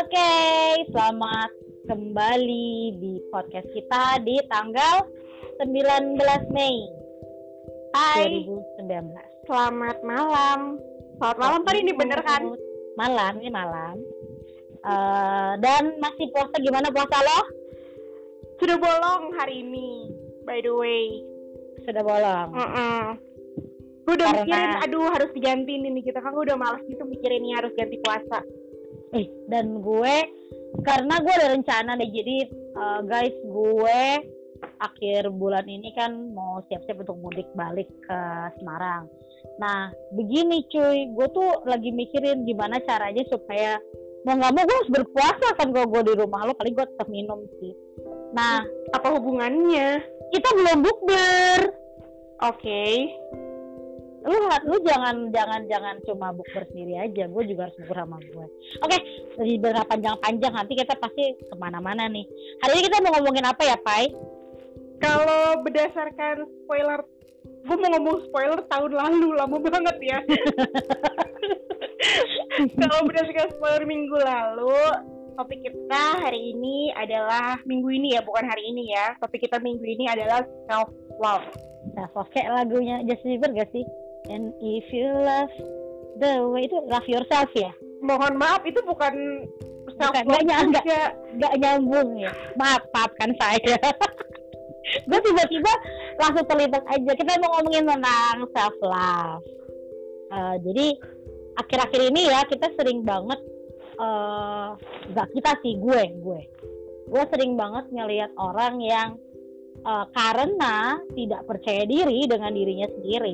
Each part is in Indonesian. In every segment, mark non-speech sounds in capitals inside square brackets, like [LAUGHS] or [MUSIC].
Oke, selamat kembali di podcast kita di tanggal 19 Mei Hai, 2019. selamat malam. Selamat malam tadi ini bener kan? Malam, ini malam. Eh, dan masih puasa gimana puasa lo? Sudah bolong hari ini, by the way. Sudah bolong. Heeh. Gue udah Karena- mikirin, aduh harus digantiin ini kita kan gue udah malas gitu mikirin ini harus ganti puasa. Eh, dan gue karena gue ada rencana deh jadi eh, guys gue akhir bulan ini kan mau siap-siap untuk mudik balik ke Semarang. Nah, begini cuy, gue tuh lagi mikirin gimana caranya supaya mau nggak mau gue harus berpuasa kan kalau gue di rumah lo paling gue tetap minum sih. Nah, Apa hubungannya? kita belum bukber. Oke. Lu lu jangan jangan jangan cuma bukber sendiri aja, gue juga harus bukber sama gue. Oke, jadi berapa panjang-panjang nanti kita pasti ke mana-mana nih. Hari ini kita mau ngomongin apa ya, Pai? Kalau berdasarkan spoiler, gue mau ngomong spoiler tahun lalu, lama banget ya. [LAUGHS] Kalau berdasarkan spoiler minggu lalu, topik kita hari ini adalah minggu ini ya, bukan hari ini ya. Topik kita minggu ini adalah self love. Nah, kayak lagunya Justin Bieber gak sih? And if you love the way itu love yourself ya? Mohon maaf, itu bukan self Bukan, nyangka. juga. Gak nyambung ya? Maaf, maafkan saya. [LAUGHS] gue tiba-tiba langsung terlintas aja. Kita mau ngomongin tentang self love. jadi akhir-akhir ini ya kita sering banget eh nggak kita sih gue gue gue sering banget ngelihat orang yang eh, karena tidak percaya diri dengan dirinya sendiri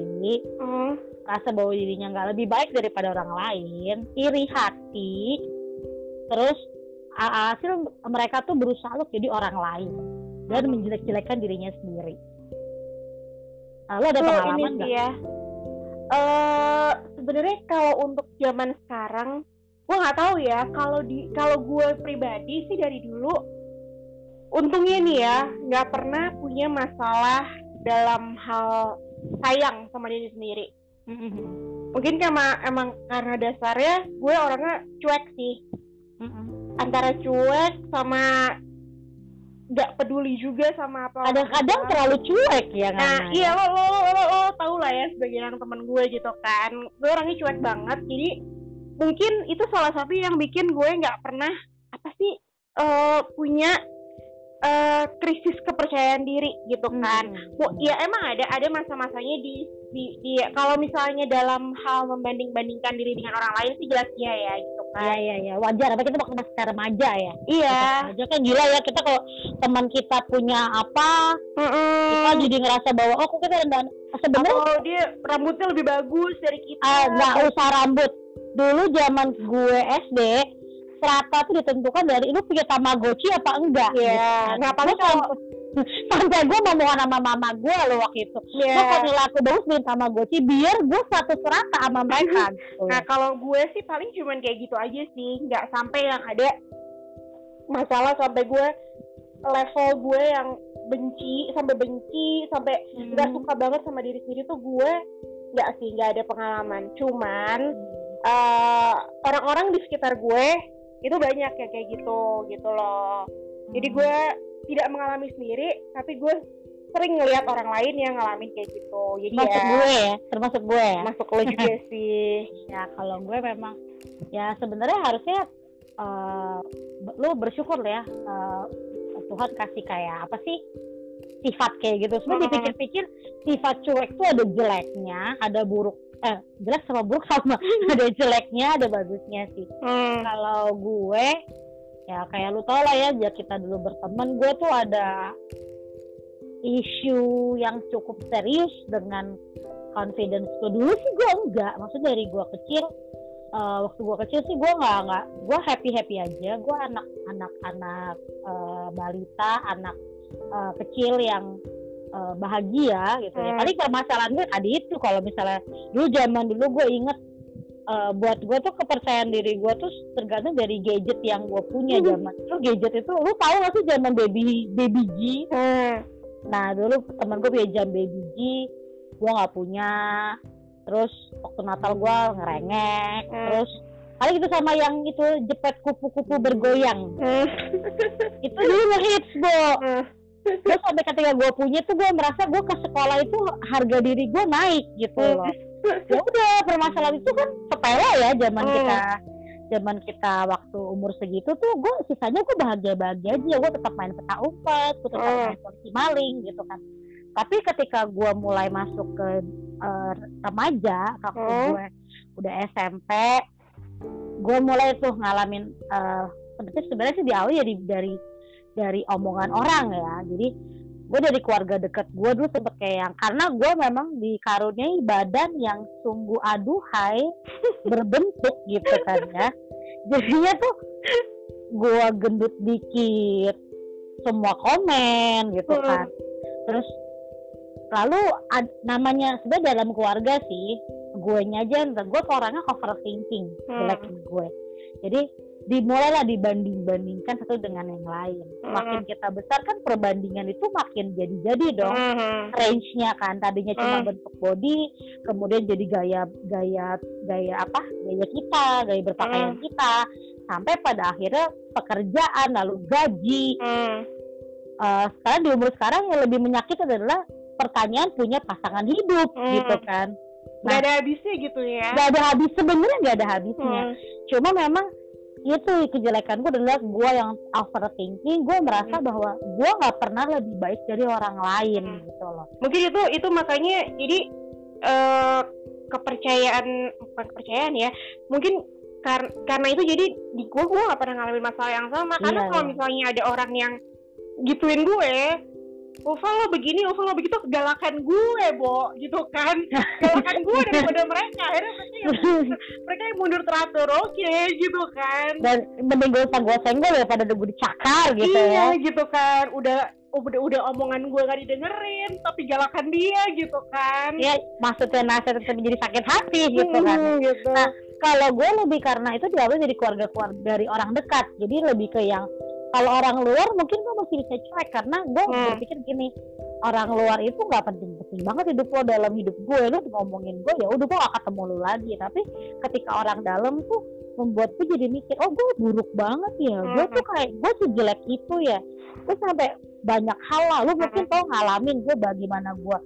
Hmm, rasa bahwa dirinya nggak lebih baik daripada orang lain, iri hati, terus hasil mereka tuh berusaha untuk jadi orang lain dan Hmm. menjelek-jelekan dirinya sendiri. Nah, lo ada itu pengalaman nggak? ya. Eh, sebenarnya kalau untuk zaman sekarang, gue nggak tahu ya. Kalau di kalau gue pribadi sih dari dulu, untungnya nih ya, nggak pernah punya masalah dalam hal sayang sama diri sendiri. Mm-mm. Mungkin karena emang karena dasarnya gue orangnya cuek sih, Mm-mm. antara cuek sama nggak peduli juga sama apa. Kadang-kadang terlalu cuek ya Nah, Ngana, iya ya? lo lo lo lo, lo tau lah ya sebagai orang teman gue gitu kan. Gue orangnya cuek banget, jadi mungkin itu salah satu yang bikin gue nggak pernah apa sih eh, punya eh, krisis kepercayaan diri gitu kan. Hmm. Ya emang ada ada masa-masanya di di, di kalau misalnya dalam hal membanding-bandingkan diri dengan orang lain sih jelas iya ya gitu kan. iya iya wajar apa kita waktu masih remaja ya. Iya. Aja kan gila ya kita kalau teman kita punya apa Mm-mm. kita jadi ngerasa bahwa oh kok kita rendah sebenarnya Atau dia rambutnya lebih bagus dari kita. ah, nggak usah rambut dulu zaman gue SD strata tuh ditentukan dari lu punya tamagotchi apa enggak Iya. gitu. Nah, apalagi Gua [LAUGHS] sampai, gue ngomongan sama mama gue lo waktu itu Iya. gue kalau nilai aku bagus beli tamagotchi biar gue satu serata sama mereka [LAUGHS] gitu. Nah kalau gue sih paling cuman kayak gitu aja sih, nggak sampai yang ada masalah sampai gue level gue yang benci sampai benci sampai Hmm. nggak suka banget sama diri sendiri tuh gue nggak sih nggak ada pengalaman. Cuman eh, orang-orang di sekitar gue itu banyak yang kayak gitu gitu loh. Jadi gue tidak mengalami sendiri, tapi gue sering ngelihat orang lain yang ngalamin kayak gitu. Jadi termasuk ya gue ya termasuk gue ya masuk lo juga [LAUGHS] sih. ya kalau gue memang ya sebenarnya harusnya eh, be- lu bersyukur ya eh, Tuhan kasih kayak apa sih sifat kayak gitu sebenarnya dipikir-pikir sifat cuek tuh ada jeleknya ada buruk eh jelek sama buruk [LAUGHS] sama ada jeleknya ada bagusnya sih. Hmm. kalau gue ya kayak lu tau lah ya sejak kita dulu berteman gue tuh ada isu yang cukup serius dengan confidence gue. Dulu sih gue enggak maksudnya dari gue kecil eh, waktu gue kecil sih gue nggak nggak gue happy happy aja. Gue anak anak anak eh, balita anak eh, kecil yang eh, bahagia gitu ya Hmm. paling permasalahan gue tadi itu kalau misalnya dulu zaman dulu gue inget eh, buat gue tuh kepercayaan diri gue tuh tergantung dari gadget yang gue punya Mhm. zaman itu gadget itu lu tahu gak sih zaman baby baby G Hmm. nah dulu temen gue punya jam baby G gue nggak punya terus waktu Natal gue ngerengek Hmm. terus Kali itu sama yang itu jepit kupu-kupu bergoyang. Hmm. Itu dulu ngehits, Bo. Hmm. Gue sampai ketika gue punya tuh gue merasa gue ke sekolah itu harga diri gue naik gitu loh. Ya udah permasalahan itu kan sepele ya zaman Hmm. kita zaman kita waktu umur segitu tuh gue sisanya gue bahagia bahagia aja gue tetap main peta umpet gue tetap Hmm. main polisi maling gitu kan tapi ketika gue mulai masuk ke eh, remaja waktu Hmm. gue udah SMP gue mulai tuh ngalamin sebenarnya sebenarnya sih di awal ya di- dari dari omongan orang ya jadi gue dari keluarga deket gue dulu sempet kayak yang karena gue memang dikaruniai badan yang sungguh aduhai [LAUGHS] berbentuk gitu kan ya jadinya tuh gue gendut dikit semua komen gitu Hmm. kan terus lalu ad- namanya sebenarnya dalam keluarga sih gue aja gue orangnya overthinking Hmm. jelek gue jadi dimulailah dibanding-bandingkan satu dengan yang lain Hmm. makin kita besar kan perbandingan itu makin jadi-jadi dong Hmm. range-nya kan tadinya cuma Hmm. bentuk body kemudian jadi gaya gaya gaya apa gaya kita gaya berpakaian kita sampai pada akhirnya pekerjaan lalu gaji. Eh, sekarang di umur sekarang yang lebih menyakit adalah pertanyaan punya pasangan hidup Hmm. gitu kan Gak ada habisnya gitu ya. nggak ada habis sebenarnya nggak ada habisnya Hmm. cuma memang itu kejelekan gue adalah gue yang overthinking gue merasa bahwa gue nggak pernah lebih baik dari orang lain Hmm. gitu loh Mungkin itu itu makanya jadi eh kepercayaan bukan kepercayaan ya. Mungkin kar- karena itu jadi di gue gue gak pernah ngalamin masalah yang sama karena Iya, kalau iya. misalnya ada orang yang gituin gue Ufa lo begini, Ufa lo begitu galakan gue, Bo, gitu kan. [LAUGHS] Galakan gue daripada mereka Akhirnya mereka yang, [LAUGHS] mereka yang mundur teratur, oke, gitu kan. Dan mending gue usah gue senggol daripada gue dicakar gitu iya ya. gitu kan. Udah udah udah omongan gue gak didengerin tapi galakan dia gitu kan. Ya maksudnya nasihat tetap jadi sakit hati gitu kan. Gitu. Nah, kalau gue lebih karena itu diambil dari keluarga keluarga dari orang dekat. Jadi lebih ke yang kalau orang luar mungkin gue masih bisa cuek karena gue Hmm. berpikir gini orang luar itu nggak penting-penting banget hidup lo dalam hidup gue lu ngomongin gue ya udah gue gak ketemu lu lagi. Tapi ketika orang dalam tuh membuat gue jadi mikir oh gue buruk banget ya. Gue Hmm. tuh kayak gue sejelek itu ya. Gue sampai banyak hal lah. Lu mungkin tau ngalamin gue bagaimana gue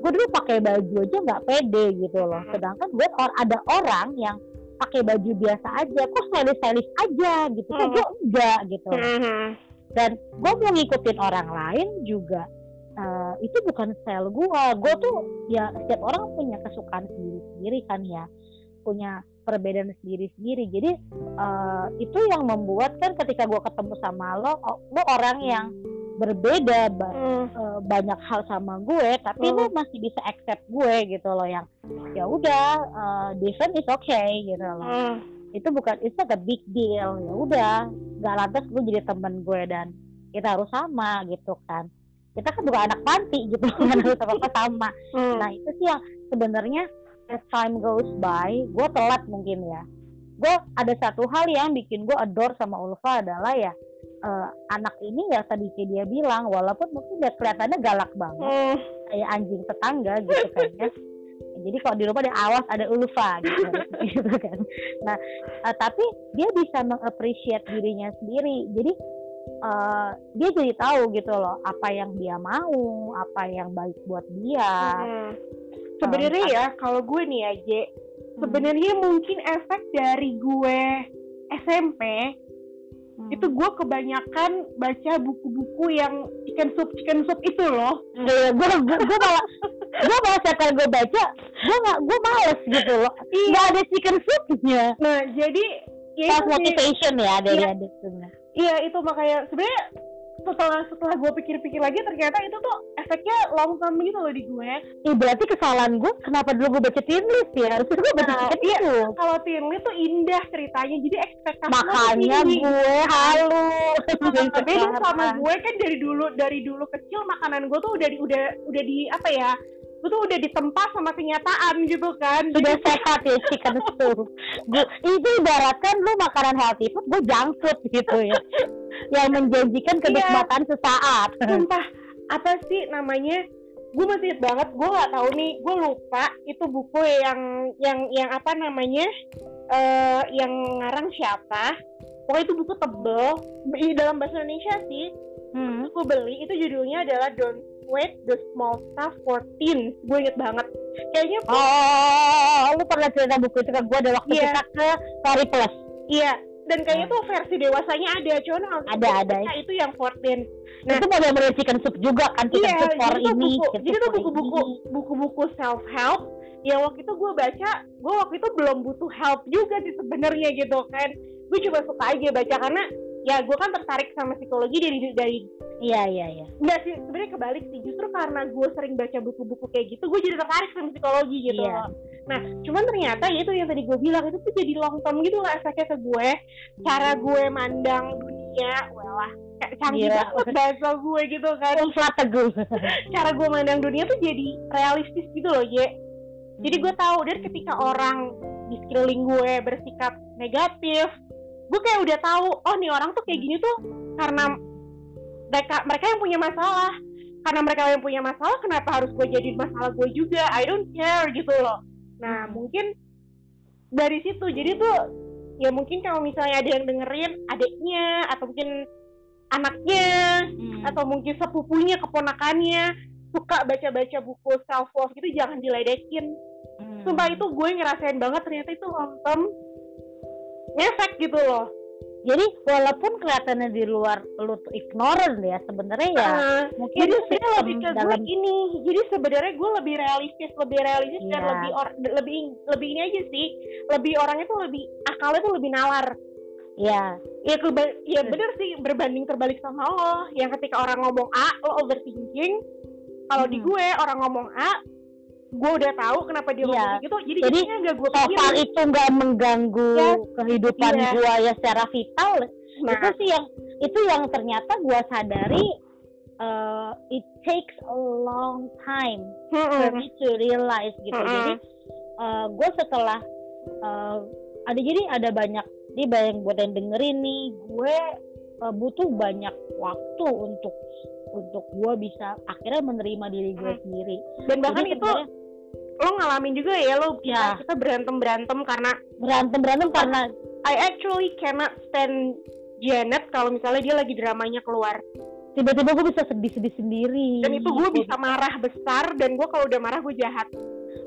gue dulu pakai baju aja nggak pede gitu loh. Hmm. sedangkan gue or- ada orang yang pakai baju biasa aja kok stylish stylish aja gitu. Hmm. gue enggak gitu. Loh Mhm. dan gue mau ngikutin orang lain juga eh, itu bukan style gue gue tuh ya setiap orang punya kesukaan sendiri sendiri kan ya. Punya perbedaan sendiri sendiri jadi eh, itu yang membuat kan ketika gue ketemu sama lo lo orang yang berbeda ba- Hmm. eh, banyak hal sama gue tapi Hmm. lo masih bisa accept gue gitu loh yang ya udah eh, different is okay gitu loh Hmm. itu bukan itu not a big deal ya udah nggak lantas gue jadi teman gue dan kita harus sama gitu kan kita kan bukan anak panti gitu [LAUGHS] kan harus apa apa sama Hmm. nah itu sih yang sebenarnya as time goes by gue telat mungkin ya gue ada satu hal yang bikin gue adore sama Ulfa adalah ya eh, anak ini ya tadi kayak dia bilang walaupun mungkin dia kelihatannya galak banget Hmm. kayak anjing tetangga gitu kan ya. Jadi kalau di rumah ada awas ada Ulfa gitu, gitu kan. Nah, eh, tapi dia bisa mengapresiasi dirinya sendiri. Jadi eh, dia jadi tahu gitu loh apa yang dia mau, apa yang baik buat dia. Hmm. Sebenarnya ya kalau gue nih ya J, sebenarnya mungkin efek dari gue SMP Hmm. itu gue kebanyakan baca buku-buku yang chicken soup chicken soup itu loh. Iya, gue gue gue malah gue malah setiap kali gue baca, gue nggak gue males gitu loh. Nggak ada chicken soupnya. Nah jadi ya Self motivation ya dari Iya. adik sebenarnya. Iya itu makanya sebenarnya setelah setelah gue pikir-pikir lagi ternyata itu tuh efeknya long term gitu loh di gue. Ih, berarti kesalahan gue kenapa dulu gue baca teen list ya? Harusnya gue baca Nah, chicken iya. soup. Kalau Teen Lit tuh indah ceritanya jadi ekspektasinya tuh makanya tinggi. gue halu Nah, [LAUGHS] beda sama gue kan dari dulu dari dulu kecil makanan gue tuh udah di, udah udah di apa ya gue tuh udah ditempa sama kenyataan gitu kan. Sudah sehat ya chicken soup. Gue itu ibaratkan lu makanan healthy food gue junk food gitu ya. Yang menjanjikan kenikmatan sesaat. Sumpah apa sih namanya? Gue masih inget banget gue nggak tahu nih gue lupa itu buku yang yang yang apa namanya? Eh yang ngarang siapa. Pokoknya itu buku tebel di dalam bahasa Indonesia sih. Hmm. gue beli itu judulnya adalah Don't Sweat the Small Stuff for Teens gue inget banget kayaknya Oh, lu pernah cerita buku itu ke gue ada waktu Iya. kita ke Story Plus. iya dan kayaknya tuh versi dewasanya ada cuman Ada, ada. itu yang for teens Nah. itu model-model chicken soup juga kan chicken Iya, soup for jadi ini. buku, jadi tuh buku-buku buku-buku self help yang waktu itu gue baca, gue waktu itu belum butuh help juga sih sebenarnya gitu kan. Gue cuma suka aja baca karena ya gue kan tertarik sama psikologi dari dari Iya iya iya. enggak sih sebenarnya kebalik sih justru karena gue sering baca buku-buku kayak gitu gue jadi tertarik sama psikologi gitu Iya. loh. Nah cuman ternyata ya itu yang tadi gue bilang itu tuh jadi long term gitu lah efeknya ke gue cara gue mandang dunia wah kayak canggih banget bahasa gue gitu kan [LAUGHS] Umflat teguh. [LAUGHS] cara gue mandang dunia tuh jadi realistis gitu loh Ye jadi gue tahu dan ketika orang di sekeliling gue bersikap negatif gue kayak udah tahu oh nih orang tuh kayak gini tuh karena mereka mereka yang punya masalah. Karena mereka yang punya masalah kenapa harus gue jadi masalah gue juga? I don't care gitu loh. Nah mungkin dari situ. Jadi tuh ya mungkin kalau misalnya ada yang dengerin adiknya atau mungkin anaknya Hmm. atau mungkin sepupunya keponakannya suka baca-baca buku self love gitu jangan diledekin. Hmm. sumpah itu gue ngerasain banget ternyata itu long term ngefek gitu loh. Jadi walaupun kelihatannya di luar lu tuh ignorant ya sebenarnya ya Ah, mungkin jadi sebenarnya lebih ke gue dalam gini jadi sebenarnya gue lebih realistis lebih realistis dan Iya. lebih or, lebih lebih ini aja sih lebih orangnya tuh lebih akalnya tuh lebih nalar. Ya ya keba- ya bener sih berbanding terbalik sama lo yang ketika orang ngomong A lo overthinking. Kalau di Hmm. gue orang ngomong A gue udah tahu kenapa dia Iya. ngomong gitu jadi, Jadi, jadinya nggak gue pikirin itu nggak mengganggu Ya. kehidupan Iya. gua ya secara vital nah itu sih yang itu yang ternyata gua sadari uh, it takes a long time for me to realize gitu jadi uh, gue setelah uh, ada jadi ada banyak di bayang buat yang dengerin nih gue uh, butuh banyak waktu untuk untuk gue bisa akhirnya menerima diri gue Hmm. sendiri dan bahkan Jadi itu sebenarnya lo ngalamin juga ya lo kita, Ya. kita berantem berantem karena berantem berantem karena I actually cannot stand Janet kalau misalnya dia lagi dramanya keluar. Tiba-tiba gue bisa sedih-sedih sendiri dan itu gue gitu. bisa marah besar dan gue kalau udah marah gue jahat.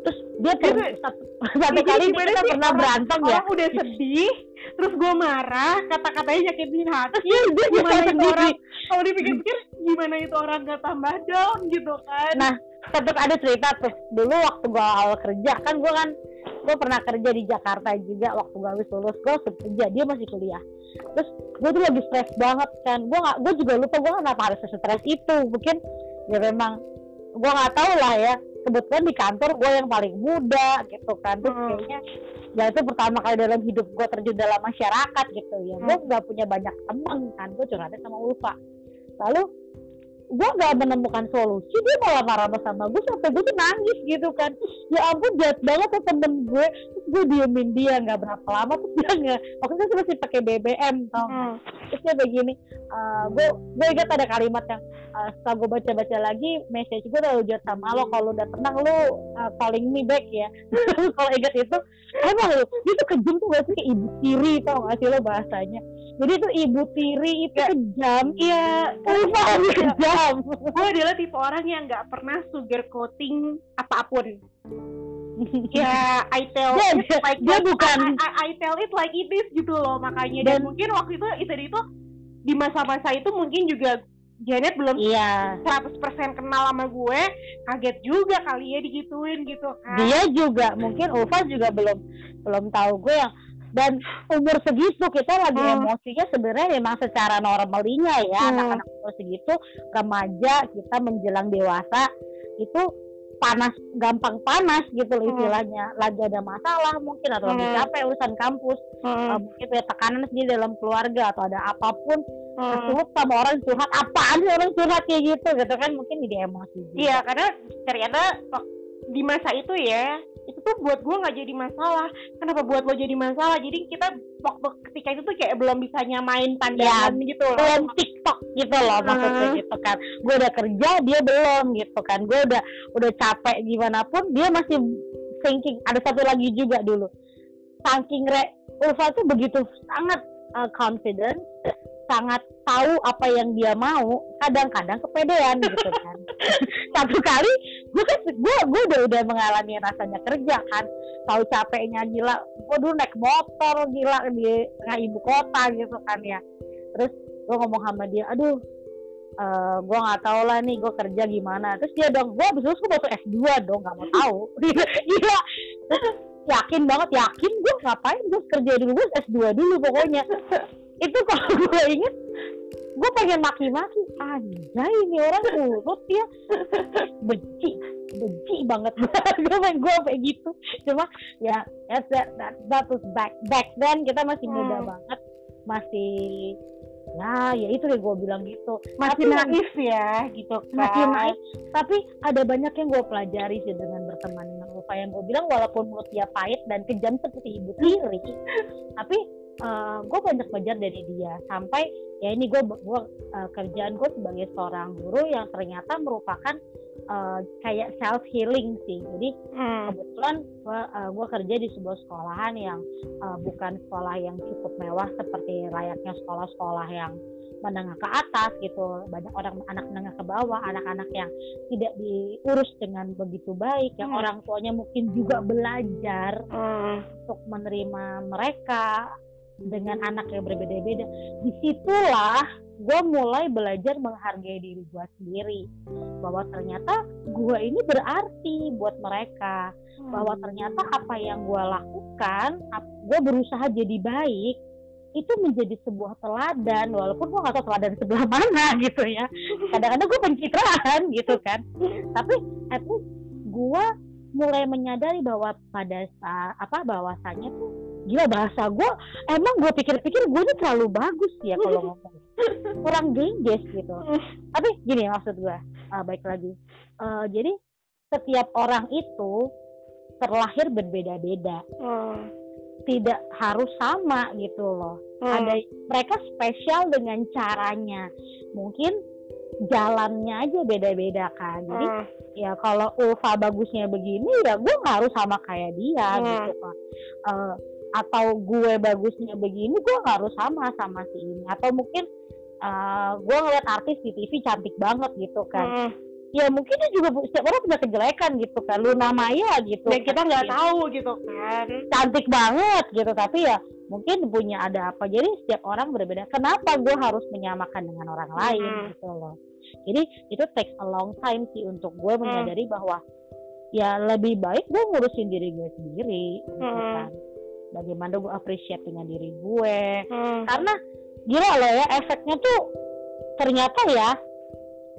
Terus dia per- satu, satu Jadi kali kita sih? pernah berantem ya? orang udah sedih terus gue marah kata-katanya nyakitin hati. Iya, dia gimana itu orang? Kalau dipikir-pikir gimana itu orang gak tambah down gitu kan? Nah, satu ada cerita tuh dulu waktu gua awal kerja kan gua kan gua pernah kerja di Jakarta juga waktu gua habis lulus langsung kerja dia masih kuliah. Terus gua tuh lagi stres banget kan. Gua nggak gua juga lupa gua kenapa harus stres itu mungkin ya memang gua nggak tahu lah ya. Kebetulan di kantor gua yang paling muda gitu kan. Terus Hmm. kayaknya ya itu pertama kali dalam hidup gua terjun dalam masyarakat gitu ya. Hmm. nggak punya banyak teman kan. Gua curhatnya sama Ulfa. Lalu gue gak menemukan solusi dia malah marah sama gue sampai gue tuh nangis gitu kan. Ya ampun jahat banget tuh temen gue gue diemin dia nggak berapa lama terus dia nggak waktu itu masih pakai BBM tau? Hmm. terus dia begini gue gue ingat ada kalimat yang uh, setelah gue baca baca lagi message gue udah jahat sama lo kalau udah tenang lo uh, calling me back ya [LAUGHS] kalau ingat itu emang lo dia tuh kejam tuh gak sih ibu tiri tau gak sih lo bahasanya jadi tuh ibu tiri itu Ya. kejam iya Kenapa dia kejam? gue adalah tipe orang yang nggak pernah sugarcoating apa pun ya [LAUGHS] I tell Dia- it like dia bukan- I, I, I tell it like it is gitu loh makanya dan, Dan- mungkin waktu itu itu itu di masa-masa itu mungkin juga Janet belum Iya. 100% kenal sama gue kaget juga kali ya digituin gitu kan Dia juga mungkin Ulfa juga belum belum tahu gue yang dan umur segitu kita lagi Hmm. emosinya sebenarnya memang secara normalnya ya Hmm. anak-anak umur segitu remaja kita menjelang dewasa itu panas gampang panas gitu loh Hmm. istilahnya lagi ada masalah mungkin atau lagi Hmm. capek urusan kampus Hmm. uh, mungkin punya tekanan sendiri dalam keluarga atau ada apa pun Hmm. kesulut sama orang curhat apaan sih orang curhat kayak gitu gitu kan mungkin jadi emosi. Iya karena ternyata wak- di masa itu ya itu tuh buat gue nggak jadi masalah. Kenapa buat lo jadi masalah? Jadi kita waktu ketika itu tuh kayak belum bisa nyamain pandangan gitu loh. belum TikTok gitu loh maksudnya Hmm. gitu kan gue udah kerja dia belum gitu kan gue udah udah capek gimana pun dia masih thinking ada satu lagi juga dulu saking re Ulfa tuh begitu sangat uh, confident sangat tahu apa yang dia mau kadang-kadang kepedean gitu kan. [LAUGHS] Satu kali gue kan gue gue udah udah mengalami rasanya kerja kan. Tahu capeknya gila gue dulu naik motor gila di tengah ibu kota gitu kan ya. Terus gue ngomong sama dia aduh eh gue nggak tahu lah nih gue kerja gimana. Terus dia dong gue abis gue baru S2 dong nggak mau tahu. [LAUGHS] Gila. Terus yakin banget yakin gue ngapain gue kerja dulu gue S2 dulu pokoknya itu kalau [LAUGHS] gue inget gue pengen maki-maki. Anjay ini orang urut ya. Benci benci banget. Gue pengen gue kayak gitu. Cuma ya ya that, that, that was back back then kita masih muda Hmm. banget. Masih ya ya itu yang gue bilang gitu. Masih Tapi- naif ya gitu kan. Masih naik tapi ada banyak yang gue pelajari sih dengan berteman dengan Ulfa yang gue bilang walaupun mulut dia pahit dan kejam seperti ibu tiri [LAUGHS] tapi gue banyak belajar dari dia sampai ya ini gue gue eh, kerjaan gue sebagai seorang guru yang ternyata merupakan eh, kayak self healing sih jadi Hmm. kebetulan gue gue kerja di sebuah sekolahan yang uh, bukan sekolah yang cukup mewah seperti layaknya sekolah-sekolah yang menengah ke atas gitu banyak orang anak menengah ke bawah anak-anak yang tidak diurus dengan begitu baik yang Hmm. orang tuanya mungkin juga belajar Hmm. untuk menerima mereka dengan anak yang berbeda-beda. Di situlah gue mulai belajar menghargai diri gue sendiri. Bahwa ternyata gue ini berarti buat mereka. Bahwa ternyata apa yang gue lakukan gue berusaha jadi baik itu menjadi sebuah teladan. Walaupun gue nggak tahu teladan sebelah mana [LAUGHS] gitu ya. Kadang-kadang gue pencitraan gitu kan. Tapi at least gue mulai menyadari bahwa pada saat apa bahwasanya tuh gila bahasa gue emang gue pikir-pikir gue ini terlalu bagus ya kalau [LAUGHS] ngomong kurang gengges gitu tapi gini maksud gue uh, baik lagi Uh, jadi setiap orang itu terlahir berbeda-beda Hmm. tidak harus sama gitu loh Hmm. ada mereka spesial dengan caranya mungkin jalannya aja beda-beda kan jadi Hmm. ya kalau Ulfa bagusnya begini ya gue nggak harus sama kayak dia Hmm. gitu kan Eh, atau gue bagusnya begini gue nggak harus sama sama si ini. Atau mungkin eh, gue ngeliat artis di TV cantik banget gitu kan. Hmm. ya mungkin dia juga setiap orang punya kejelekan gitu kan. Luna Maya gitu dan kita kan. nggak Ya, tahu gitu kan. Cantik banget gitu tapi ya mungkin punya ada apa. Jadi setiap orang berbeda. Kenapa gue harus menyamakan dengan orang lain Hmm. gitu loh. Jadi itu takes a long time sih untuk gue menyadari bahwa ya lebih baik gue ngurusin diri gue sendiri gitu Hmm. kan bagaimana gue appreciate dengan diri gue Hmm. karena gila loh ya efeknya tuh ternyata ya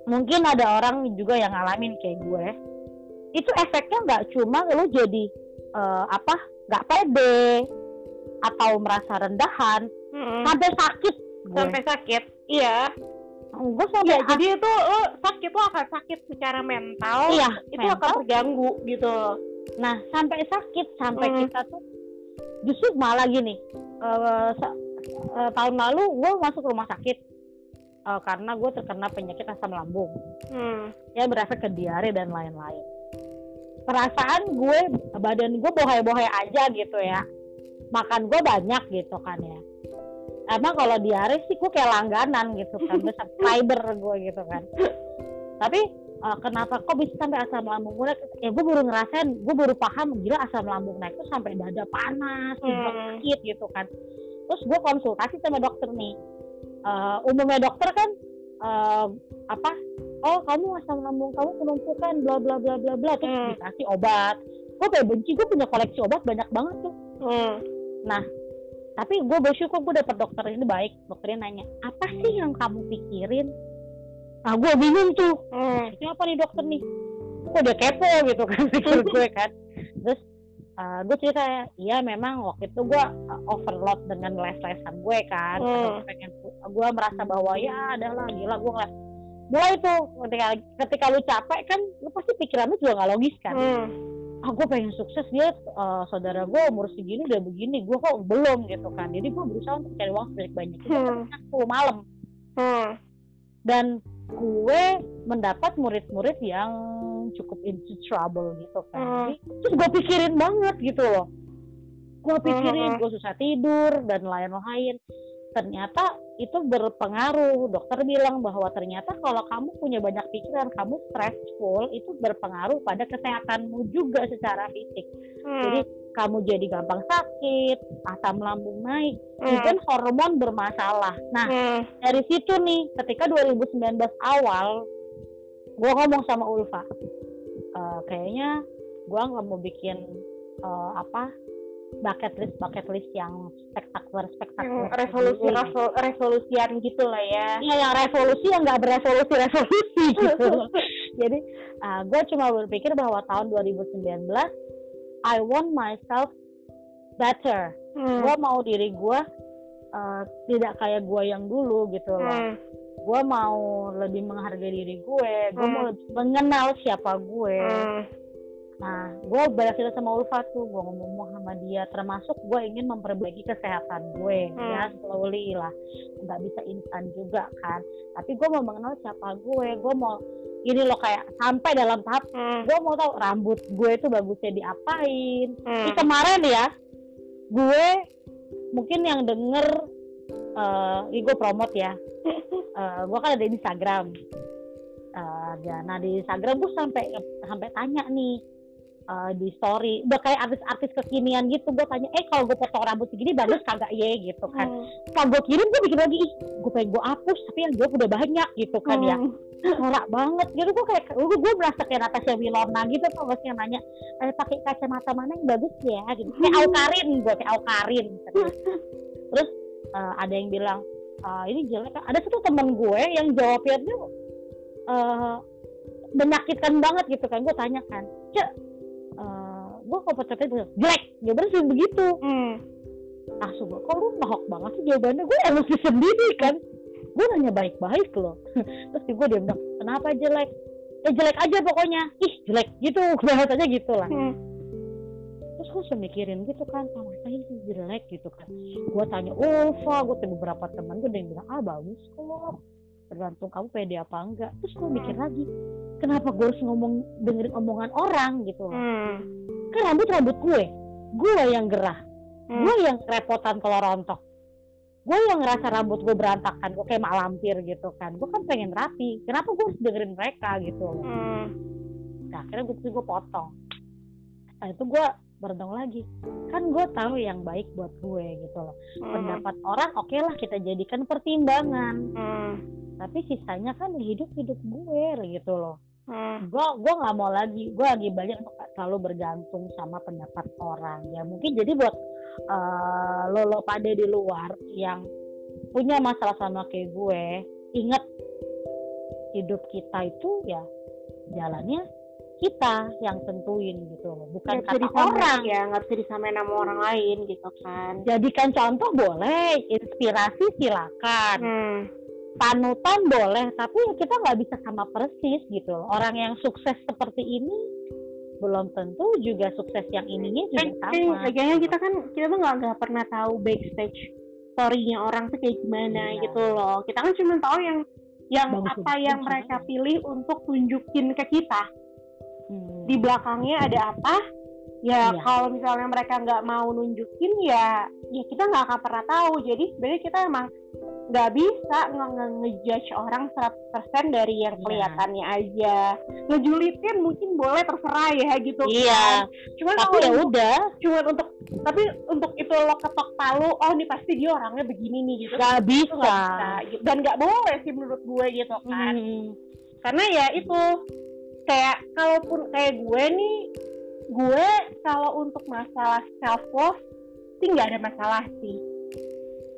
mungkin ada orang juga yang ngalamin kayak gue itu efeknya nggak cuma lo jadi eh, apa nggak pede atau merasa rendahan Hmm. sampai sakit gue sampai sakit iya gue sampai ya jadi itu lo sakit lo akan sakit secara mental iya itu mental. akan terganggu gitu nah sampai sakit sampai Hmm. kita tuh justru malah gini sa- eh, tahun lalu gue masuk rumah sakit eh, karena gue terkena penyakit asam lambung hmm. ya berefek ke diare dan lain-lain. Perasaan gue, badan gue bohai-bohai aja gitu ya. Makan gue banyak gitu kan ya. Emang kalau diare sih gue kayak langganan gitu kan, gue subscriber gue gitu kan. Tapi eh, kenapa kok bisa sampai asam lambung gue naik? Ya gue baru ngerasain, gue baru paham gila asam lambung naik tuh sampai dada panas, Hmm. sakit gitu kan. Terus gue konsultasi sama dokter nih. Eh, umumnya dokter kan eh, apa oh kamu asam lambung kamu penumpukan bla bla bla bla bla terus Hmm. dikasih obat gue kayak benci gue punya koleksi obat banyak banget tuh Hmm. tapi gue bersyukur gue dapet dokter ini baik dokternya nanya apa sih yang kamu pikirin ah gue bingung tuh Hmm. ini apa nih dokter nih kok dia kepo gitu kan [LAUGHS] pikir gue kan terus uh, gue cerita iya memang waktu itu gue uh, overload dengan les-lesan gue kan Hmm. Pengen gue merasa bahwa ya adalah gila gue ngeliat mulai tuh ketika ketika lu capek kan lu pasti pikiran lu juga nggak logis kan Hmm. ah gue pengen sukses dia uh, saudara gue umur segini udah begini gue kok belum gitu kan jadi gue berusaha untuk cari uang sebanyak banyak itu Hmm. kan 10 malam Hmm. dan gue mendapat murid-murid yang cukup into trouble gitu kan Hmm. Jadi, terus gue pikirin banget gitu loh gue pikirin Hmm. gue susah tidur dan lain-lain ternyata itu berpengaruh dokter bilang bahwa ternyata kalau kamu punya banyak pikiran kamu stressful itu berpengaruh pada kesehatanmu juga secara fisik Hmm. jadi kamu jadi gampang sakit asam lambung naik Hmm. even hormon bermasalah nah Hmm. dari situ nih ketika 2019 awal gue ngomong sama Ulfa "Eh, kayaknya gue nggak mau bikin eh, apa bucket list bucket list yang spektakuler spektakuler revolusi Gitu. resol- revolusian gitu lah ya Iya yang revolusi yang nggak berevolusi revolusi gitu [LAUGHS] jadi gue cuma berpikir bahwa tahun 2019 I want myself better Hmm. gue mau diri gue uh, tidak kayak gue yang dulu gitu loh Hmm. gue mau lebih menghargai diri gue gue mau Hmm. lebih mengenal siapa gue Hmm. nah gue berhasil sama Ulfa tuh gue ngomong sama dia termasuk gue ingin memperbaiki kesehatan gue Hmm. ya slowly lah nggak bisa instan juga kan tapi gue mau mengenal siapa gue gue mau ini loh kayak sampai dalam tahap Hmm. gue mau tahu rambut gue itu bagusnya diapain Hmm. ini kemarin ya gue mungkin yang denger eh ini gue promote ya [LAUGHS] Eh, gue kan ada di Instagram Eh, ya, nah di Instagram gue sampai sampai tanya nih eh, di story. Udah kayak artis-artis kekinian gitu gue tanya eh kalau gue potong rambut segini bagus kagak? Ye gitu kan. Hmm. kalau gue kirim gue bikin lagi ih gue pengen gue hapus tapi yang gue udah banyak gitu kan ya. Hmm. norak banget. Gitu gue kayak gue, gue merasa kayak Natasha Wilona gitu tuh yang nanya eh, pakai kacamata mana yang bagus ya? Gitu. Kayak [LAUGHS] Aukarin gue kayak Aukarin. Terus, terus eh, ada yang bilang "Ah, ini jelek kan? Ada satu temen gue yang jawabnya tuh eh, menyakitkan banget gitu kan. Gue tanya kan cek gue kalau pacarnya bilang jelek. Jawabannya sih begitu. Hmm. langsung gue kok lu nohok banget sih jawabannya? Gue emosi sendiri kan? Gue nanya baik-baik loh. [LAUGHS] Terus gue dia bilang kenapa jelek? Ya jelek aja pokoknya. Ih jelek gitu. [LAUGHS] Bahasanya gitu lah. Hmm. terus gue langsung mikirin gitu kan ah masa sih jelek? gitu kan. Gue tanya Ulfa gue tanya beberapa teman gue yang bilang ah bagus kok. Tergantung kamu pede apa enggak terus gue mikir lagi kenapa gue harus ngomong dengerin omongan orang? gitu loh. Hmm. Kan rambut rambut gue. Gue yang gerah. Hmm. gue yang repotan kalau rontok. Gue yang ngerasa rambut gue berantakan gue kayak mak lampir gitu kan. Gue kan pengen rapi. Kenapa gue harus dengerin mereka gitu? Hmm. nah akhirnya gue gue potong. Nah itu gue berenung lagi. Kan gue tahu yang baik buat gue gitu loh. Hmm. pendapat orang oke lah kita jadikan pertimbangan. Hmm. tapi sisanya kan hidup hidup gue gitu loh Hmm. gue gue nggak mau lagi. Gue lagi banyak untuk selalu bergantung sama pendapat orang. Ya mungkin jadi buat eh, lo lo pada di luar yang punya masalah sama kayak gue ingat hidup kita itu ya jalannya kita yang tentuin gitu loh. Bukan bisa kata disamain orang. ya nggak bisa disamain sama orang lain gitu kan. Jadikan contoh boleh inspirasi silakan. Hmm. Panutan boleh tapi ya kita nggak bisa sama persis gitu loh. Orang yang sukses seperti ini belum tentu juga sukses yang ininya juga kan kan sama lagian kita kan kita tuh nggak nggak pernah tahu backstage story-nya orang tuh kayak gimana Iya. gitu loh. Kita kan cuma tahu yang yang Bagus apa yang mereka pilih untuk tunjukin ke kita. Hmm. di belakangnya ada apa? Ya Iya. kalau misalnya mereka nggak mau nunjukin ya ya kita nggak akan pernah tahu. Jadi sebenarnya kita emang nggak bisa nge nge- ngejudge orang 100% dari yang Iya. kelihatannya aja. Ngejulitin mungkin boleh terserah ya gitu iya. Kan cuman tapi ya udah. cuman untuk tapi untuk itu lo ketok palu oh nih pasti dia orangnya begini nih gitu. Nggak itu bisa. bisa gitu. dan nggak boleh sih menurut gue gitu kan. Hmm. karena ya itu kayak kalaupun kayak gue nih gue kalau untuk masalah self love sih nggak ada masalah sih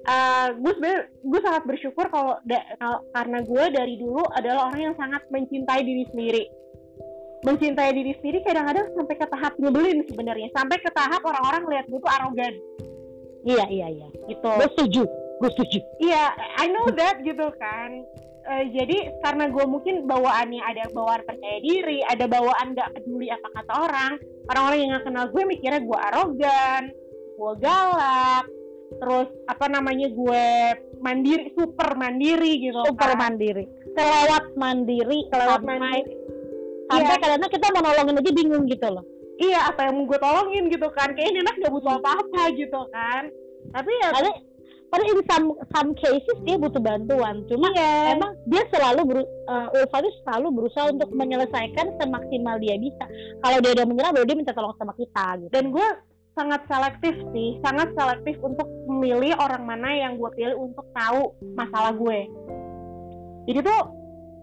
Eh, gue sebenarnya gue sangat bersyukur kalau da- karena gue dari dulu adalah orang yang sangat mencintai diri sendiri. Mencintai diri sendiri kadang-kadang sampai ke tahap nyebelin sebenarnya. Sampai ke tahap orang-orang lihat gue tuh arogan. Iya iya iya. Gitu. Gue setuju gue setuju. Iya, I know that gitu kan. Eh, jadi karena gue mungkin bawaannya ada bawaan percaya diri, ada bawaan nggak peduli apa kata orang. Orang-orang yang nggak kenal gue mikirnya gue arogan, gue galak, terus apa namanya gue mandiri, super mandiri gitu. super kan. mandiri kelewat mandiri Kelewat sampai mandiri. sampai Iya. kadang-kadang kita mau nolongin aja bingung gitu loh iya apa yang mau gue tolongin gitu kan kayaknya anak gak butuh apa-apa gitu kan tapi ya Padahal, padahal in some, some cases dia butuh bantuan. Cuma iya emang dia selalu beru, uh, Ulfa itu selalu berusaha untuk menyelesaikan semaksimal dia bisa. Kalau dia udah menyerah, baru dia minta tolong sama kita gitu. dan gue sangat selektif sih sangat selektif untuk memilih orang mana yang gue pilih untuk tahu masalah gue jadi tuh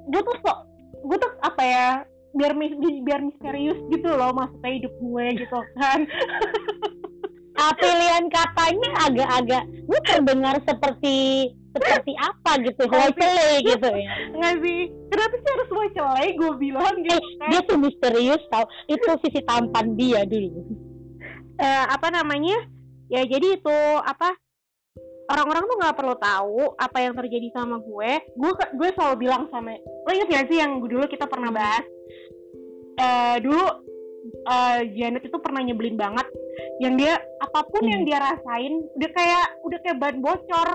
gue tuh sok gue tuh apa ya biar biar misterius gitu loh maksudnya hidup gue gitu kan [LAUGHS] Ah, pilihan katanya agak-agak, gue terdengar seperti seperti apa gitu, hoicele gitu ya. nggak sih kenapa sih harus gue celai gue bilang Eh, gitu kan dia tuh misterius tau. Itu sisi tampan dia dulu. Eh, apa namanya? Ya jadi itu apa orang-orang tuh nggak perlu tahu apa yang terjadi sama gue. Gue gue selalu bilang sama lo inget gak sih yang dulu kita pernah bahas? Eh dulu eh, Janet itu pernah nyebelin banget. Yang dia apa pun Hmm. yang dia rasain udah kayak udah kayak ban bocor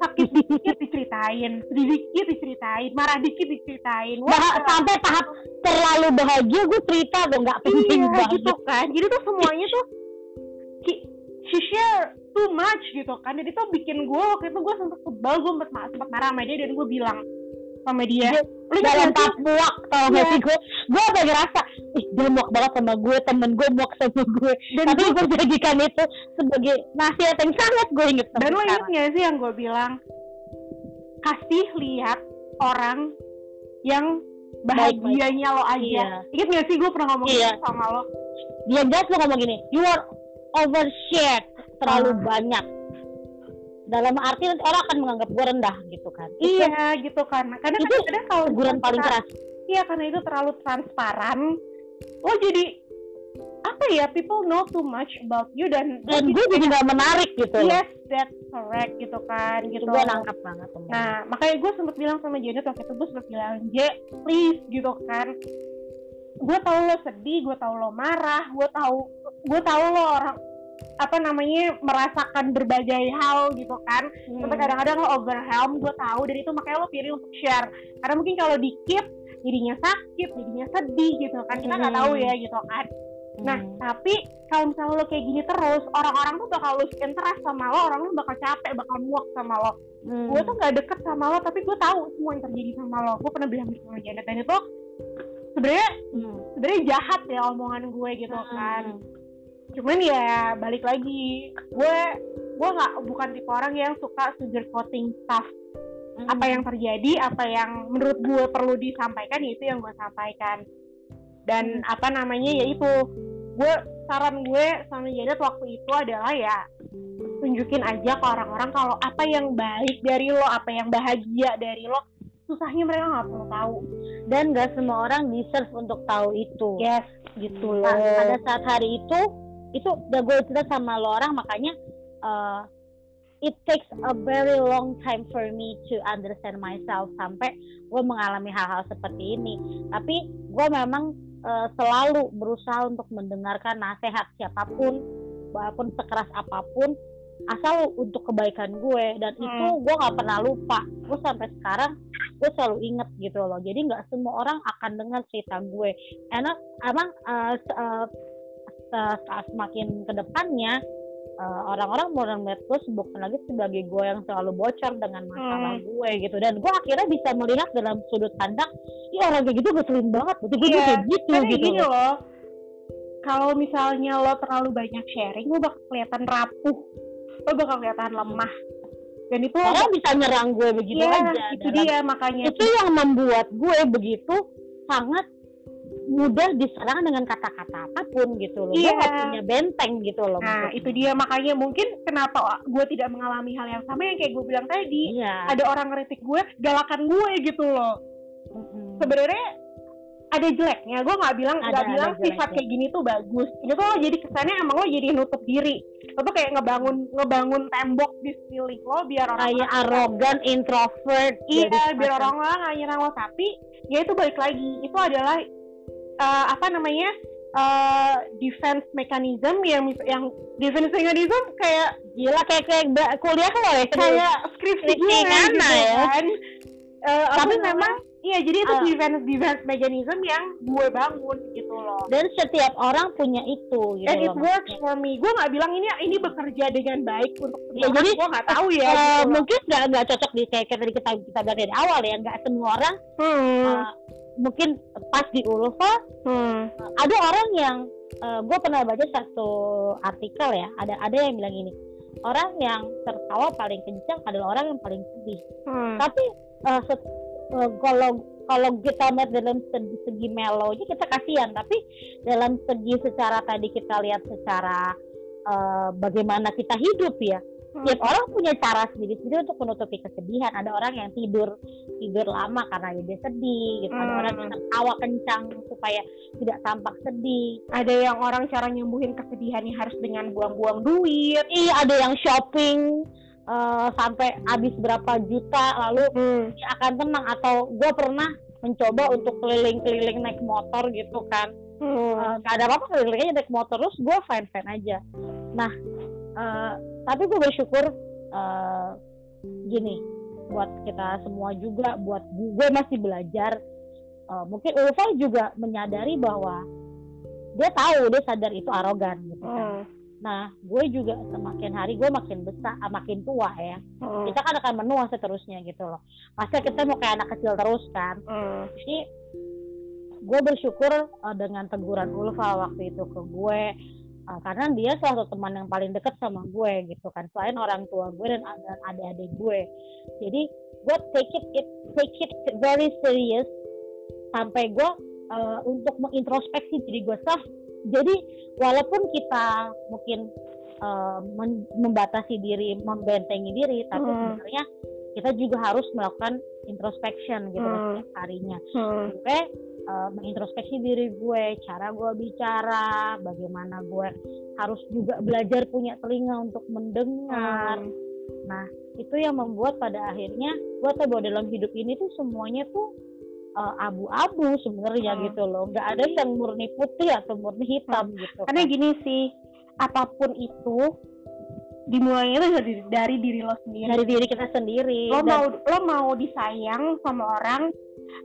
sakit dikit diceritain sedih dikit diceritain marah dikit diceritain. Wah, Bah- sampai tahap terlalu bahagia gue cerita tuh nggak penting iya banget. gitu kan. Jadi tuh semuanya tuh she share too much gitu kan. Jadi tuh bikin gue waktu itu gue sempet sebel gue sempet, sempet marah sama dia dan gue bilang sama dia. Dia- lu dalam jangan tahap muak tau gak Iya. sih gue gue apa ngerasa ih dia muak banget sama gue temen gue muak sama gue. Dan tapi gue jadikan itu sebagai nasihat yang sangat gue inget sampai dan lo inget gak sih yang gue bilang kasih lihat orang yang bahagianya lo aja. Iya. inget gak sih gue pernah ngomong Iya. gitu sama lo? Dia jelas lo ngomong gini you are overshare terlalu Ah. banyak. Dalam arti nanti orang akan menganggap gue rendah gitu kan. Itu iya gitu kan. Karena Itu kadang-kadang kalau teguran paling keras. Iya karena itu terlalu transparan. Lo jadi apa ya people know too much about you dan dan gue jadi nggak menarik gitu yes that's correct gitu kan itu gitu. gue nangkap banget temen. Nah makanya gue sempet bilang sama Janet waktu itu gue sempet bilang J please gitu kan. Gue tahu lo sedih, gue tahu lo marah, gue tahu gue tahu lo orang apa namanya merasakan berbagai hal gitu kan Hmm. sampai kadang-kadang lo overwhelmed gue tahu dan itu makanya lo pilih untuk share karena mungkin kalau di keep jadinya sakit jadinya sedih gitu kan kita nggak Hmm. tahu ya gitu kan nah Hmm. tapi kalau misalnya lo kayak gini terus orang-orang tuh bakal lose interest sama lo orang tuh bakal capek bakal muak sama lo Hmm. gue tuh nggak deket sama lo tapi gue tahu semua yang terjadi sama lo gue pernah bilang sama Janet dan itu sebenarnya Hmm. sebenarnya jahat ya omongan gue gitu kan Hmm. cuman ya balik lagi gue gue nggak bukan tipe orang yang suka sugarcoating stuff Hmm. apa yang terjadi apa yang menurut gue perlu disampaikan ya itu yang gue sampaikan. Dan apa namanya ya itu. Gue saran gue sama Janet waktu itu adalah ya tunjukin aja ke orang-orang kalau apa yang baik dari lo apa yang bahagia dari lo susahnya mereka nggak perlu tahu. Dan gak semua orang deserve untuk tahu itu. Yes. Gitu loh. Nah, pada saat hari itu itu udah gue cerita sama lo orang makanya uh, it takes a very long time for me to understand myself sampai gue mengalami hal-hal seperti ini. Tapi gue memang uh, selalu berusaha untuk mendengarkan nasihat siapa pun walaupun sekeras apa pun asal untuk kebaikan gue. Dan Hmm. itu gue nggak pernah lupa. Gue sampai sekarang gue selalu inget gitu loh. Jadi nggak semua orang akan dengar cerita gue. Enak emang uh, uh, saat semakin ke depannya uh, orang-orang mulai melihat gue bukan lagi sebagai gue yang selalu bocor dengan masalah Hmm. gue gitu dan gue akhirnya bisa melihat dalam sudut pandang ya orang kayak gitu ngeselin banget berarti gue Iya, kayak gitu Karena gitu gini loh. kalau misalnya lo terlalu banyak sharing lo bakal kelihatan rapuh lo bakal kelihatan lemah dan itu orang bisa nyerang gue begitu Iya, aja itu dalam- dia makanya itu yang membuat gue begitu sangat mudah diserang dengan kata-kata apa pun gitu loh. Gue Iya. gak punya benteng gitu loh. nah maksudnya. itu dia makanya mungkin kenapa gue tidak mengalami hal yang sama yang kayak gue bilang tadi Iya. ada orang ngeritik gue galakan gue gitu loh Mm-mm. sebenarnya ada jeleknya gue nggak bilang Ada- nggak ada bilang sifat jeleknya. kayak gini tuh bagus ini tuh lo jadi kesannya emang lo jadi nutup diri lo tuh kayak ngebangun ngebangun tembok di sekeliling lo biar orang Kayak arogan, introvert. iya biar orang orang nggak nyerang lo tapi ya itu balik lagi itu adalah eh, apa namanya eh, defense mechanism yang yang defense mechanism kayak Gila kayak kayak kuliah lo ya. kayak skripsi Skripsi gue Nana gitu ya. kan Eh, apa Tapi memang iya jadi itu Ah. defense defense mechanism yang gue bangun gitu loh dan setiap orang punya itu gitu and it loh. works for me gue nggak bilang ini ini bekerja dengan baik untuk Ya, jadi, gue nggak tahu ya Eh, gitu loh. mungkin nggak nggak cocok di kayak kayak tadi kita kita bilang dari awal ya nggak semua orang Hmm. eh, mungkin pas di Ulfa Hmm. ada orang yang gue pernah baca satu artikel ya ada ada yang bilang ini orang yang tertawa paling kencang adalah orang yang paling sedih Hmm. tapi eh, set- eh, kalau kalau kita lihat dalam segi, segi melonya kita kasihan tapi dalam segi secara tadi kita lihat secara eh, bagaimana kita hidup ya. Tiap orang punya cara sendiri-sendiri untuk menutupi kesedihan. Ada orang yang tidur tidur lama karena dia sedih gitu. Ada Hmm. orang yang tertawa kencang supaya tidak tampak sedih. Ada yang orang cara nyembuhin kesedihannya harus dengan buang-buang duit. Iya ada yang shopping eh, sampai habis berapa juta lalu hmm. dia akan tenang. Atau gue pernah mencoba untuk keliling-keliling naik motor gitu kan. Hmm. Eh, nggak ada apa-apa keliling aja naik motor terus gue fine fine aja. Nah eh, tapi gue bersyukur eh, gini buat kita semua juga buat gue masih belajar Eh, mungkin Ulfa juga menyadari bahwa dia tahu dia sadar itu arogan gitu kan Hmm. nah gue juga semakin hari gue makin besar ah, makin tua ya Hmm. kita kan akan menua seterusnya gitu loh masa kita mau kayak anak kecil terus kan Hmm. jadi gue bersyukur uh, dengan teguran Ulfa waktu itu ke gue uh, karena dia salah satu teman yang paling dekat sama gue gitu kan selain orang tua gue dan adik-adik gue jadi gue take it, it take it very serious sampai gue uh, untuk mengintrospeksi diri gue self jadi walaupun kita mungkin uh, men- membatasi diri membentengi diri tapi Hmm. sebenarnya kita juga harus melakukan introspection gitu loh Hmm. setiap harinya Hmm. gue uh, mengintrospeksi diri gue, cara gue bicara, bagaimana gue harus juga belajar punya telinga untuk mendengar. Hmm. Nah, itu yang membuat pada akhirnya gue tahu bahwa dalam hidup ini tuh semuanya tuh uh, abu-abu sebenarnya Hmm. gitu loh. Nggak ada yang murni putih atau murni hitam gitu. karena kan. gini sih apa pun itu dimulainya itu dari, dari diri lo sendiri dari diri kita sendiri. lo Dan- mau lo mau disayang sama orang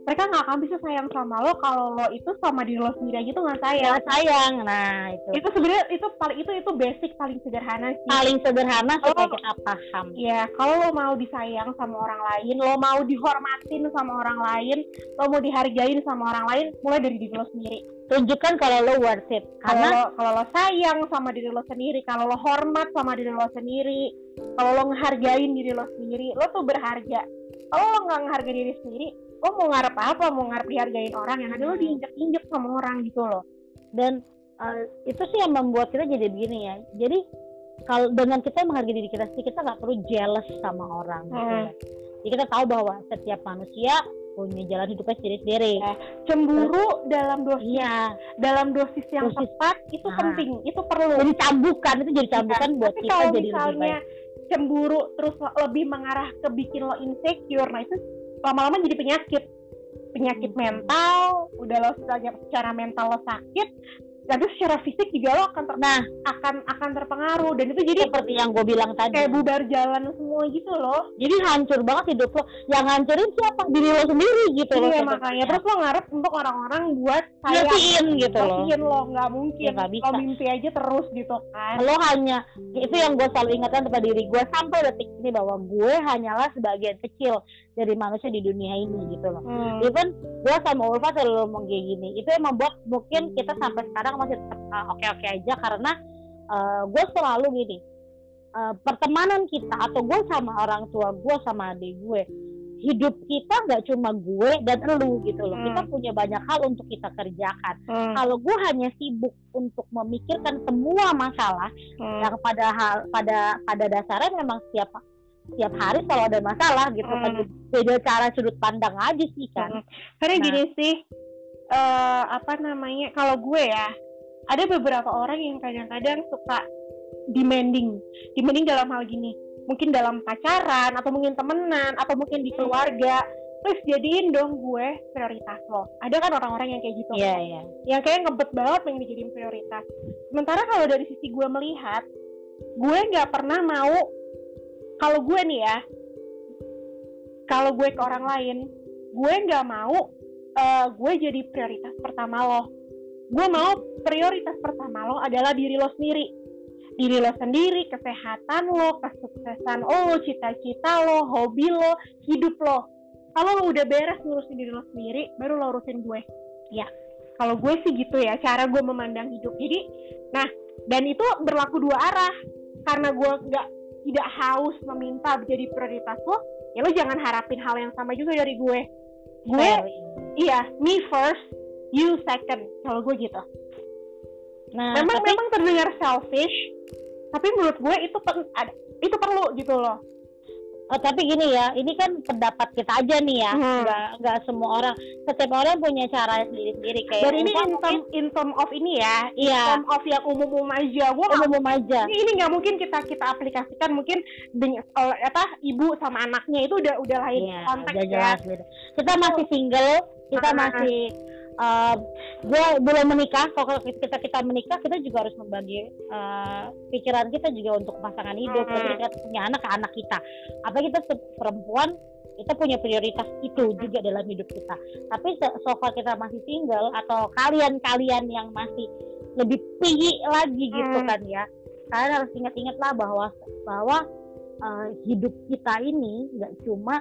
mereka nggak akan bisa sayang sama lo kalau lo itu sama diri lo sendiri aja tuh nggak sayang ya sayang. Nah, itu itu sebenarnya itu paling itu itu basic paling sederhana sih paling sederhana supaya kita paham. ya kalau lo mau disayang sama orang lain lo mau dihormatin sama orang lain lo mau dihargain sama orang lain mulai dari diri lo sendiri Tunjukkan kalau lo worth it. Karena kalau lo sayang sama diri lo sendiri kalau lo hormat sama diri lo sendiri kalau lo ngehargain diri lo sendiri lo tuh berharga kalau lo nggak ngehargai diri sendiri lo mau ngarep apa mau ngarep dihargain orang yang ada lo Hmm. diinjek injek sama orang gitu loh dan uh, itu sih yang membuat kita jadi begini ya jadi kalau dengan kita menghargai diri kita sendiri kita nggak perlu jealous sama orang gitu Hmm. ya. jadi kita tahu bahwa setiap manusia punya jalan hidupnya sendiri-sendiri Ya. cemburu dalam dosis iya dalam dosis yang Dosis. tepat itu Nah. penting itu perlu jadi cambukan itu jadi cambukan Iya. buat Tapi kita kalau jadi lebih misalnya baik cemburu terus lebih mengarah ke bikin lo insecure nah itu lama-lama jadi penyakit. Penyakit Hmm. mental udah lo secara, secara mental lo sakit tapi secara fisik juga lo akan ter- nah. akan akan terpengaruh. Dan itu jadi seperti yang gue bilang tadi. kayak bubar jalan semua gitu loh. Jadi hancur banget hidup lo. Yang hancurin siapa? Diri lo sendiri gitu loh iya makanya. Terus lo ngarep untuk orang-orang buat ngertiin gitu loh. ngertiin lo. Nggak mungkin. Ya, bisa. lo mimpi aja terus gitu kan. Lo hanya itu yang gue selalu ingatkan kepada diri gue sampai detik ini bahwa gue hanyalah sebagian kecil dari manusia di dunia ini gitu loh Hmm. even gue sama Ulfa selalu ngomong kayak gini itu yang membuat mungkin kita sampai sekarang masih tetap oke oke aja karena gue selalu gini uh, pertemanan kita atau gue sama orang tua gue sama adik gue hidup kita nggak cuma gue dan elu gitu loh Hmm. kita punya banyak hal untuk kita kerjakan Hmm. kalau gue hanya sibuk untuk memikirkan semua masalah Hmm. yang pada hal pada pada dasarnya memang setiap setiap hari selalu ada masalah gitu kan Hmm. beda cara sudut pandang aja sih kan Mm. Karena Nah. gini sih, eh apa namanya? Kalau gue ya, ada beberapa orang yang kadang-kadang suka demanding, demanding dalam hal gini. Mungkin dalam pacaran, atau mungkin temenan, atau mungkin di keluarga. Terus jadiin dong gue prioritas lo. Ada kan orang-orang yang kayak gitu. iya iya Yang kayak ngebet banget pengen dijadiin prioritas. Sementara kalau dari sisi gue melihat, gue nggak pernah mau kalau gue nih ya kalau gue ke orang lain gue nggak mau uh, gue jadi prioritas pertama lo. Gue mau prioritas pertama lo adalah diri lo sendiri. Diri lo sendiri kesehatan lo kesuksesan lo cita-cita lo hobi lo hidup lo. Kalau lo udah beres ngurusin diri lo sendiri baru lo urusin gue. Ya kalau gue sih gitu ya cara gue memandang hidup. Jadi nah dan itu berlaku dua arah. Karena gue nggak tidak haus meminta menjadi prioritas. Lo ya lo jangan harapin hal yang sama juga dari gue. Gue iya me first you second. Kalau gue gitu. Nah memang tapi, memang terdengar selfish tapi menurut gue itu ada, itu perlu gitu loh Oh, tapi gini ya, ini kan pendapat kita aja nih ya, hmm. nggak nggak semua orang, setiap orang punya cara sendiri-sendiri kayak. Dan ini in term, in term of ini ya, iya. in term of yang umum-umum aja, gue umum aja. Ini ini nggak mungkin kita kita aplikasikan mungkin dengan apa ibu sama anaknya itu udah udah lain iya, konteks udah ya. jelas, ya. Kita masih single, kita masih uh, gue belum menikah kalau kita kita menikah kita juga harus membagi uh, pikiran kita juga untuk pasangan hidup hmm. kita punya anak ke anak kita apa kita perempuan kita punya prioritas itu juga dalam hidup kita tapi so far kita masih single atau kalian-kalian yang masih lebih tinggi lagi gitu hmm. kan ya kalian harus ingat-ingat lah bahwa bahwa uh, hidup kita ini nggak cuma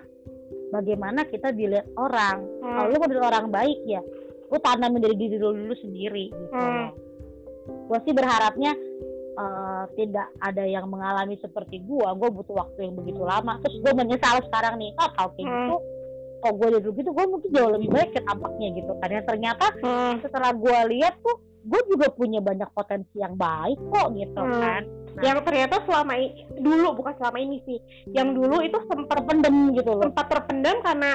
bagaimana kita dilihat orang hmm. kalau lu mau orang baik ya lu tanam menjadi diri lu dulu sendiri gitu hmm. gue sih berharapnya uh, tidak ada yang mengalami seperti gue gue butuh waktu yang begitu lama terus gue menyesal sekarang nih oh kalau kayak hmm. gitu oh gue jadi gitu gue mungkin jauh lebih baik ke tampaknya gitu karena ternyata hmm. setelah gue lihat tuh gue juga punya banyak potensi yang baik kok gitu hmm. kan nah. yang ternyata selama ini dulu bukan selama ini sih yang dulu itu sempat terpendam gitu loh sempat terpendam karena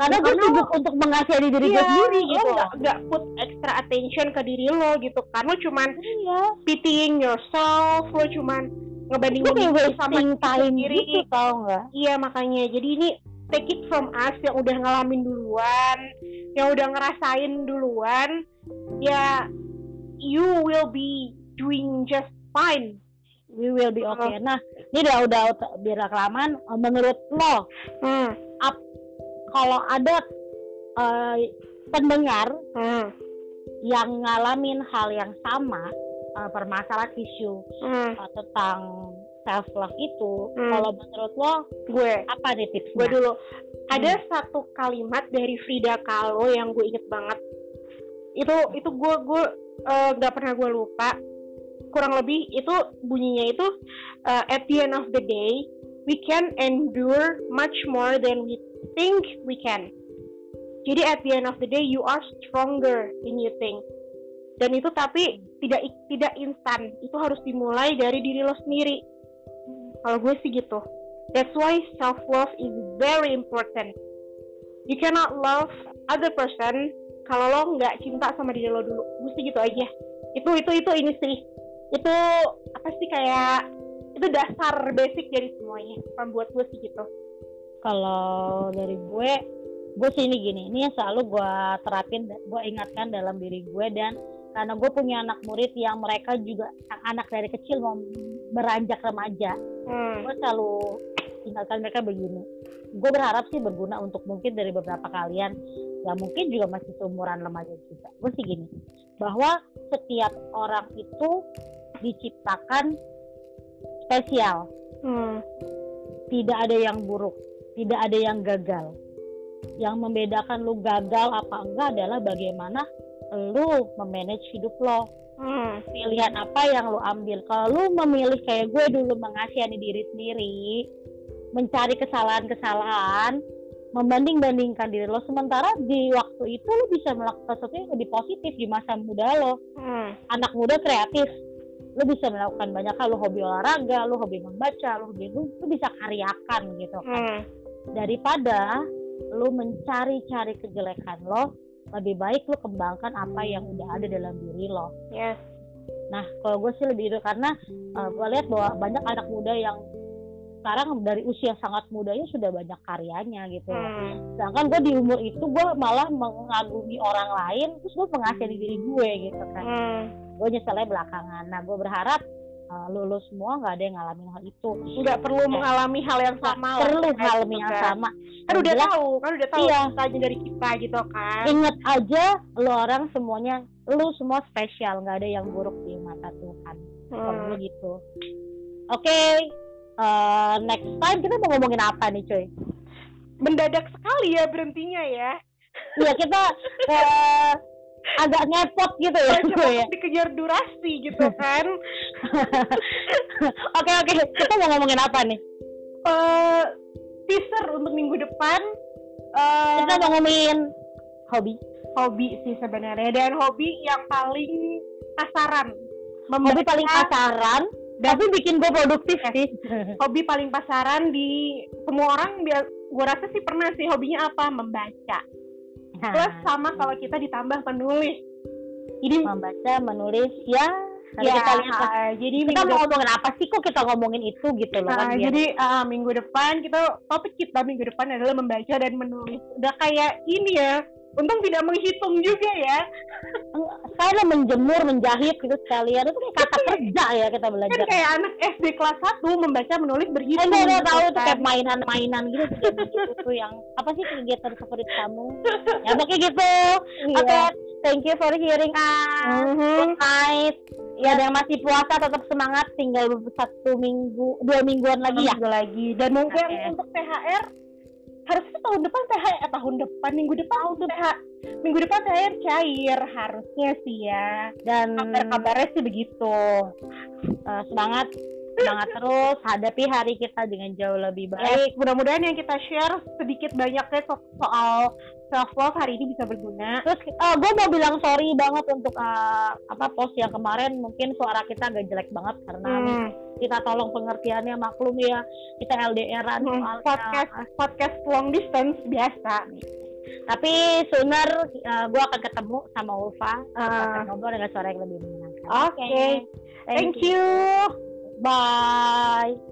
karena gue sibuk untuk mengasihani diri iya, gue sendiri gitu lo gak, gak put extra attention ke diri lo gitu kan lo cuman iya. pitying yourself lo cuman ngebanding bandingin sama time sendiri gitu tau nggak iya makanya jadi ini take it from us yang udah ngalamin duluan yang udah ngerasain duluan ya you will be doing just fine we will be okay. Nah, ini udah udah biar kelamaan. Menurut lo, hmm. up, kalau ada uh, pendengar hmm. yang ngalamin hal yang sama uh, permasalahan isu hmm. uh, tentang self love itu hmm. kalau menurut lo gue apa nih tips gue dulu hmm. ada satu kalimat dari Frida Kahlo yang gue inget banget itu itu gue gue nggak uh, pernah gue lupa kurang lebih itu bunyinya itu uh, at the end of the day we can endure much more than we think we can. Jadi at the end of the day you are stronger than you think. Dan itu tapi tidak tidak instan. Itu harus dimulai dari diri lo sendiri. Kalau gue sih gitu. That's why self love is very important. You cannot love other person kalau lo nggak cinta sama diri lo dulu. Gue sih gitu aja. Itu itu itu ini sih. Itu apa sih kayak itu dasar basic dari semuanya. Kalau buat gue sih gitu kalau dari gue gue sih ini gini ini yang selalu gue terapin gue ingatkan dalam diri gue dan karena gue punya anak murid yang mereka juga anak dari kecil mau beranjak remaja hmm. gue selalu ingatkan mereka begini gue berharap sih berguna untuk mungkin dari beberapa kalian yang mungkin juga masih seumuran remaja juga gue sih gini bahwa setiap orang itu diciptakan spesial hmm. tidak ada yang buruk tidak ada yang gagal yang membedakan lu gagal apa enggak adalah bagaimana lu memanage hidup lo hmm. pilihan apa yang lu ambil kalau lu memilih kayak gue dulu mengasihani diri sendiri mencari kesalahan-kesalahan membanding-bandingkan diri lo sementara di waktu itu lo bisa melakukan sesuatu yang lebih positif di masa muda lo hmm. anak muda kreatif lo bisa melakukan banyak hal lo hobi olahraga lo hobi membaca lo hobi lo, lo bisa karyakan gitu kan. Hmm. Daripada lu mencari-cari kejelekan lo lebih baik lu kembangkan apa yang udah ada dalam diri lo. Yes nah kalau gue sih lebih itu karena uh, gue lihat bahwa banyak anak muda yang sekarang dari usia sangat mudanya sudah banyak karyanya gitu. Hmm. sedangkan gue di umur itu gue malah mengagumi orang lain terus gue mengasihani diri gue gitu kan. Hmm. Gue nyeselnya belakangan. Nah gue berharap uh, lulus semua nggak ada yang ngalamin hal itu. Nggak perlu mengalami hal yang sama perlu hal gitu yang kan. sama. Kan udah Jelas, tahu kan udah tahu Iya. ceritanya dari kita gitu kan. Inget aja lu orang semuanya lu semua spesial nggak ada yang buruk di mata Tuhan. Kalau Hmm. gue gitu. Oke uh, next time kita mau ngomongin apa nih cuy? Mendadak sekali ya berhentinya ya. Iya kita uh, agak ngepot gitu ya cuy ya. dikejar durasi gitu [LAUGHS] kan. [LAUGHS] Oke oke. Kita mau ngomongin apa nih? Eh, teaser untuk minggu depan eh, kita mau ngomongin hobi. hobi sih sebenarnya. Dan hobi yang paling kasaran hobi paling Membaca- pasaran tapi bikin gue produktif sih. [LAUGHS] Hobi paling pasaran di semua orang biar gue rasa sih pernah sih hobinya apa? Membaca Nah, plus sama kalau kita ditambah penulis jadi membaca menulis ya nanti ya kita lihat lah. ah, jadi kita mau ngomongin apa sih kok kita ngomongin itu gitu loh kan Nah, biar- jadi ah, minggu depan kita topik kita minggu depan adalah membaca dan menulis. Udah kayak ini ya. Untung tidak menghitung juga ya. Saya menjemur menjahit gitu sekalian itu kayak kata kerja ya kita Kan belajar kayak anak SD kelas 1 membaca menulis Eh, berhitung. enggak, enggak gitu tahu tuh kan. kayak mainan-mainan gitu gitu tuh yang apa sih kegiatan favorit kamu ya pokoknya gitu Iya. oke thank you for hearing us Mhm. good night ya ada yang masih puasa tetap semangat tinggal satu minggu dua mingguan lagi ya Minggu lagi. Dan mungkin Oke. untuk THR harusnya tahun depan THR eh, tahun depan minggu depan tuh THR minggu depan THR cair harusnya sih ya. dan Kabar-kabarnya sih begitu. eh, semangat semangat terus hadapi hari kita dengan jauh lebih baik mudah-mudahan yang kita share sedikit banyaknya so- soal self love hari ini bisa berguna. Terus gue mau bilang sorry banget untuk eh, apa post yang kemarin mungkin suara kita agak jelek banget karena Hmm. kita tolong pengertiannya maklum ya kita LDRan Hmm, soalnya. podcast podcast long distance biasa. Tapi sooner gue akan ketemu sama Ulfa kita akan ngobrol dengan suara yang lebih menyenangkan. Oke. Thank you. Bye.